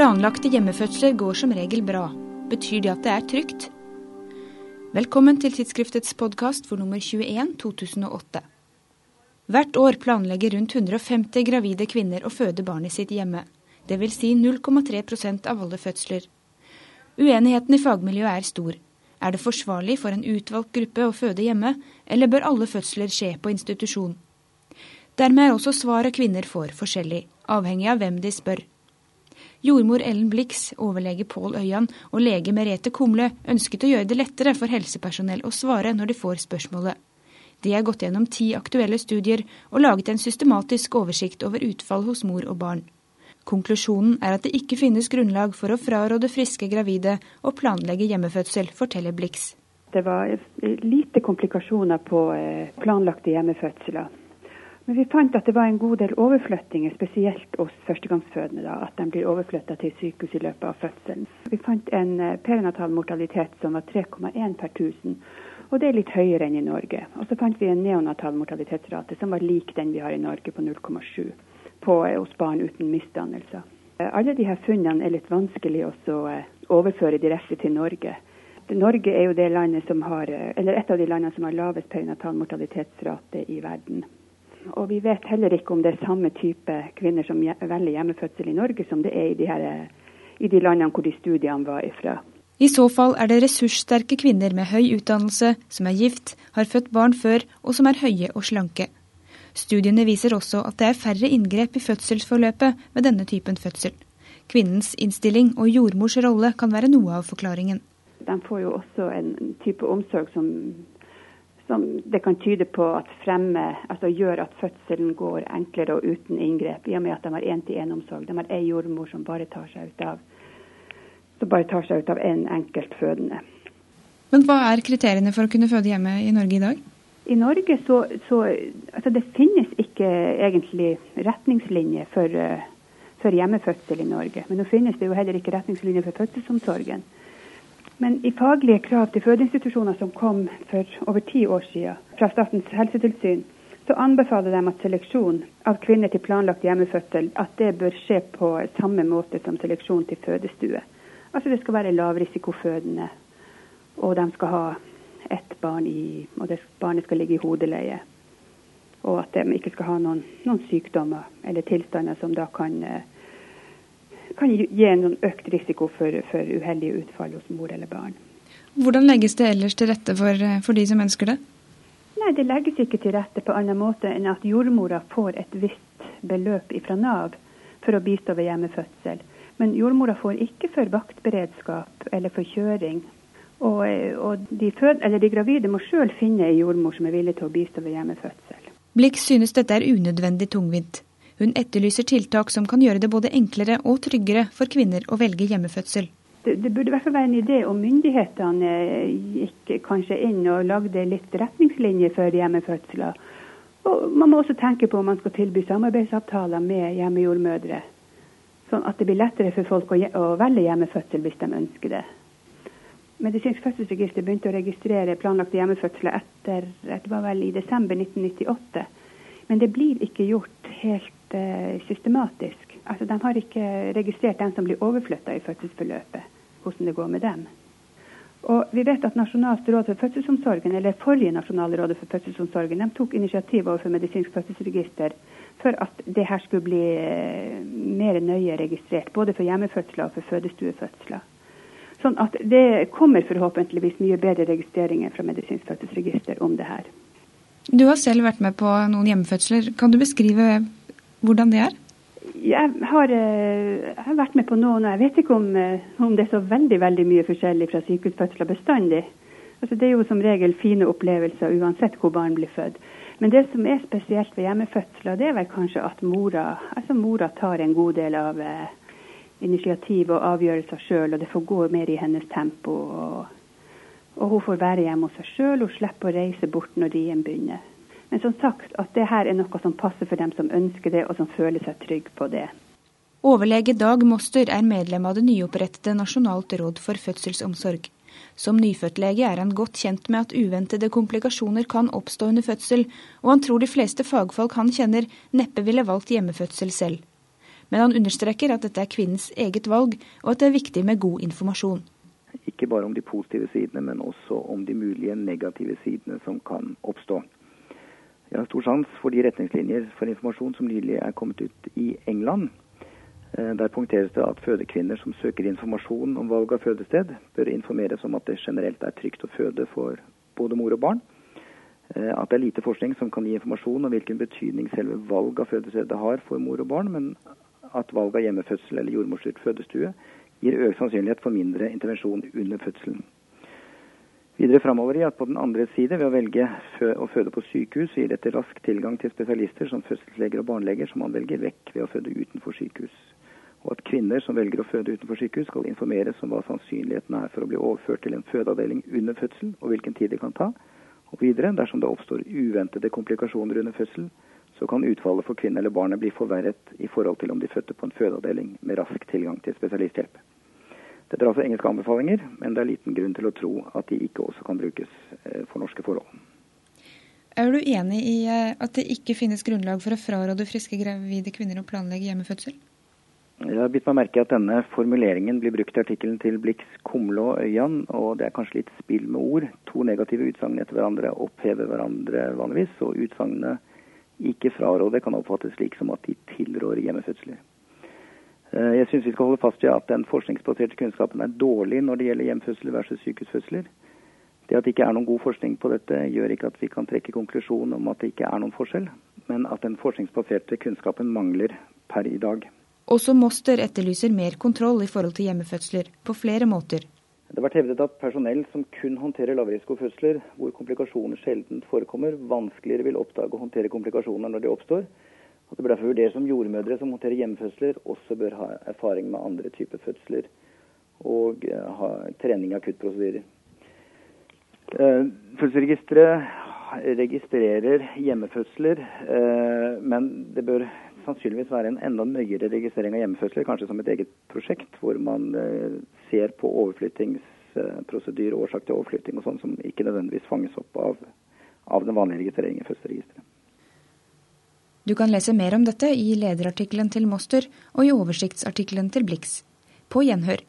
Planlagte hjemmefødsler går som regel bra. Betyr det at det er trygt? Velkommen til tidsskriftets podkast for nummer 21 2008. Hvert år planlegger rundt 150 gravide kvinner å føde barnet sitt hjemme. Dvs. Si 0,3% av alle fødsler. Uenigheten i fagmiljøet er stor. Er det forsvarlig for en utvalgt gruppe å føde hjemme, eller bør alle fødsler skje på institusjon? Dermed er også svaret kvinner får forskjellig, avhengig av hvem de spør. Jordmor Ellen Blix, overlege Pål Øyan og lege Merete Kumle ønsket å gjøre det lettere for helsepersonell å svare når de får spørsmålet. De har gått gjennom ti aktuelle studier og laget en systematisk oversikt over utfall hos mor og barn. Konklusjonen er at det ikke finnes grunnlag for å fraråde friske gravide å planlegge hjemmefødsel, forteller Blix. Det var lite komplikasjoner på eh, planlagte hjemmefødsler. Men vi fant at det var en god del overflyttinger, spesielt hos førstegangsfødende. da, At de blir overflytta til sykehus i løpet av fødselen. Vi fant en eh, perinatal mortalitet som var 3,1 per 1000. Og det er litt høyere enn i Norge. Og så fant vi en neonatal mortalitetsrate som var lik den vi har i Norge, på 0,7 eh, hos barn uten misdannelser. Eh, alle disse funnene er litt vanskelig å overføre direkte til Norge. Norge er jo det landet som har, eller et av de landene som har lavest perinatal mortalitetsrate i verden. Og vi vet heller ikke om det er samme type kvinner som velger hjemmefødsel i Norge, som det er i de, her, i de landene hvor de studiene var ifra. I så fall er det ressurssterke kvinner med høy utdannelse, som er gift, har født barn før og som er høye og slanke. Studiene viser også at det er færre inngrep i fødselsforløpet ved denne typen fødsel. Kvinnens innstilling og jordmors rolle kan være noe av forklaringen. De får jo også en type omsorg som som det kan tyde på at fremme, altså gjør at fødselen går enklere og uten inngrep, i og med at de har én-til-én-omsorg. De har ei jordmor som bare tar seg ut av som bare tar seg ut av en enkelt fødende. Men Hva er kriteriene for å kunne føde hjemme i Norge i dag? I Norge så, så altså Det finnes ikke egentlig retningslinjer for, uh, for hjemmefødsel i Norge. Men nå finnes det jo heller ikke retningslinjer for fødselsomsorgen. Men i faglige krav til fødeinstitusjoner som kom for over ti år siden fra Statens helsetilsyn, så anbefaler de at seleksjon av kvinner til planlagt hjemmefødsel at det bør skje på samme måte som seleksjon til fødestue. Altså det skal være lavrisikofødende, og de skal ha ett barn i Og det, barnet skal ligge i hodeleie. Og at de ikke skal ha noen, noen sykdommer eller tilstander som da kan eh, kan gi en økt risiko for, for, uheldige utfall hos mor eller barn. Hvordan legges det ellers til rette for, for, de som ønsker det? Nei, Det legges ikke til rette på annen måte enn at jordmora får et visst beløp fra Nav for å bistå ved hjemmefødsel. Men jordmora får ikke for vaktberedskap eller for kjøring. Og, og de, fød, de, gravide må sjøl finne en jordmor som er villig til å bistå ved hjemmefødsel. Blikk synes dette er unødvendig tungvint. Hun etterlyser tiltak som kan gjøre det både enklere og tryggere for kvinner å velge hjemmefødsel. Det, det burde i hvert fall være en idé om myndighetene gikk kanskje inn og lagde litt retningslinjer for hjemmefødsler. Og man må også tenke på om man skal tilby samarbeidsavtaler med hjemmejordmødre. Sånn at det blir lettere for folk å, å velge hjemmefødsel hvis de ønsker det. Medisinsk fødselsregister begynte å registrere planlagte hjemmefødsler etter det var vel i desember 1998. Men det blir ikke gjort helt systematisk. Altså, De har ikke registrert den som blir overflytta i fødselsforløpet, hvordan det går med dem. Og vi vet at Nasjonalt råd for fødselsomsorgen, eller forrige Nasjonale rådet for fødselsomsorgen, de tok initiativ overfor medisinsk fødselsregister for at det her skulle bli uh, mer nøye registrert, både for hjemmefødsler og for fødestuefødsler. Sånn at det kommer forhåpentligvis mye bedre registreringer fra medisinsk fødselsregister om det her. Du har selv vært med på noen hjemmefødsler. Kan du beskrive hvordan det er? Jeg har, eh, jeg har vært med på noen, og jeg vet ikke om, eh, om, det er så veldig veldig mye forskjellig fra sykehusfødsler bestandig. Altså, det er jo som regel fine opplevelser uansett hvor barn blir født. Men det som er spesielt ved hjemmefødsler, det er vel kanskje at mora, altså mora tar en god del av eh, initiativ og avgjørelser sjøl, og det får gå mer i hennes tempo. og og hun får være hjemme hos seg sjøl. Hun slipper å reise bort når rien begynner. Men som sagt, at det her er noe som passer for dem som ønsker det, og som føler seg trygg på det. Overlege Dag Moster er medlem av det nyopprettede Nasjonalt råd for fødselsomsorg. Som nyfødtlege er han godt kjent med at uventede komplikasjoner kan oppstå under fødsel, og han tror de fleste fagfolk han kjenner neppe ville valgt hjemmefødsel selv. Men han understreker at dette er kvinnens eget valg, og at det er viktig med god informasjon. Ikke bare om de positive sidene, men også om de mulige negative sidene som kan oppstå. Jeg har stor sans for de retningslinjer for informasjon som nylig er kommet ut i England. Eh, der punkteres det at fødekvinner som søker informasjon om valg av fødested, bør informeres om at det generelt er trygt å føde for både mor og barn. Eh, at det er lite forskning som kan gi informasjon om hvilken betydning selve valg av fødestedet har for mor og barn, men at valg av hjemmefødsel eller jordmorstyrt fødestue gir økt sannsynlighet for mindre intervensjon under fødselen. Videre framover i at på den andre side, ved å velge å føde på sykehus, gir dette rask tilgang til spesialister som fødselsleger og barneleger, som man velger vekk ved å føde utenfor sykehus. Og at kvinner som velger å føde utenfor sykehus, skal informeres om hva sannsynligheten er for å bli overført til en fødeavdeling under fødsel, og hvilken tid det kan ta. Og videre, dersom det oppstår uventede komplikasjoner under fødsel, så kan utfallet for kvinnen eller barnet bli forverret i forhold til om de fødte på en fødeavdeling med rask tilgang til spesialisthjelp. Dette er altså engelske anbefalinger, men det er liten grunn til å tro at de ikke også kan brukes eh, for norske forhold. Er du enig i eh, at det ikke finnes grunnlag for å fraråde friske gravide kvinner å planlegge hjemmefødsel? Jeg har bitt meg merke at denne formuleringen blir brukt i artikkelen til Blix, Kumle og Øyan, og det er kanskje litt spill med ord. To negative utsagn etter hverandre opphever hverandre vanligvis, og utsagnene ikke fraråde kan oppfattes slik som at de tilrår hjemmefødsler. Eh, jeg syns vi skal holde fast ved at den forskningsbaserte kunnskapen er dårlig når det gjelder hjemfødsler versus sykehusfødsler. Det at det ikke er noen god forskning på dette, gjør ikke at vi kan trekke konklusjonen om at det ikke er noen forskjell, men at den forskningsbaserte kunnskapen mangler per i dag. Også Moster etterlyser mer kontroll i forhold til hjemmefødsler, på flere måter. Det har vært hevdet at personell som kun håndterer lavrisikofødsler, hvor komplikasjoner sjelden forekommer, vanskeligere vil oppdage og håndtere komplikasjoner når de oppstår, at det bør derfor vurderes om jordmødre som håndterer hjemmefødsler, også bør ha erfaring med andre typer fødsler og eh, ha trening i akuttprosedyrer. Uh, Fødselsregisteret registrerer hjemmefødsler, uh, men det bør sannsynligvis være en enda nøyere registrering av hjemmefødsler, kanskje som et eget prosjekt, hvor man ser på overflyttingsprosedyr, årsak til overflytting og sånn, som ikke nødvendigvis fanges opp av, av den vanlige registreringen i fødselsregisteret. Du kan lese mer om dette i lederartikkelen til Moster og i oversiktsartikkelen til Blix. På gjenhør.